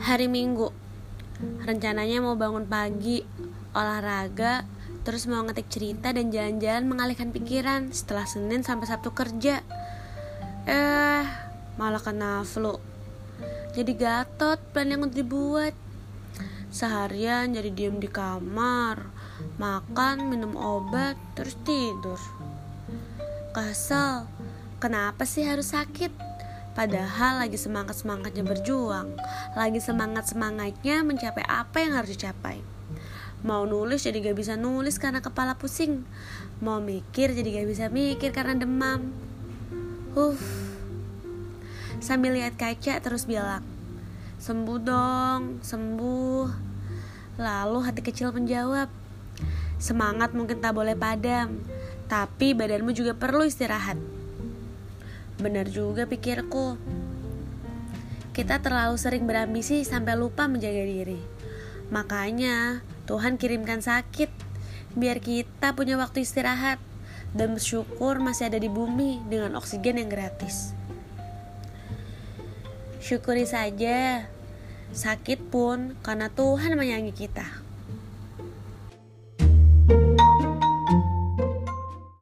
Hari Minggu. Rencananya mau bangun pagi Olahraga Terus mau ngetik cerita dan jalan-jalan mengalihkan pikiran Setelah Senin sampai Sabtu kerja. Eh malah kena flu. Jadi gatot plan yang udah dibuat. Seharian jadi diem di kamar Makan, minum obat, terus tidur. Kesel Kenapa sih harus sakit? Padahal lagi semangat-semangatnya berjuang Lagi semangat-semangatnya mencapai apa yang harus dicapai. Mau nulis jadi gak bisa nulis karena kepala pusing. Mau mikir jadi gak bisa mikir karena demam. Huh. Sambil lihat kaca terus bilang Sembuh dong, sembuh. Lalu hati kecil menjawab Semangat mungkin tak boleh padam Tapi badanmu juga perlu istirahat Benar juga pikirku. Kita terlalu sering berambisi sampai lupa menjaga diri. Makanya Tuhan kirimkan sakit biar kita punya waktu istirahat dan bersyukur masih ada di bumi dengan oksigen yang gratis. Syukuri saja, sakit pun karena Tuhan menyayangi kita.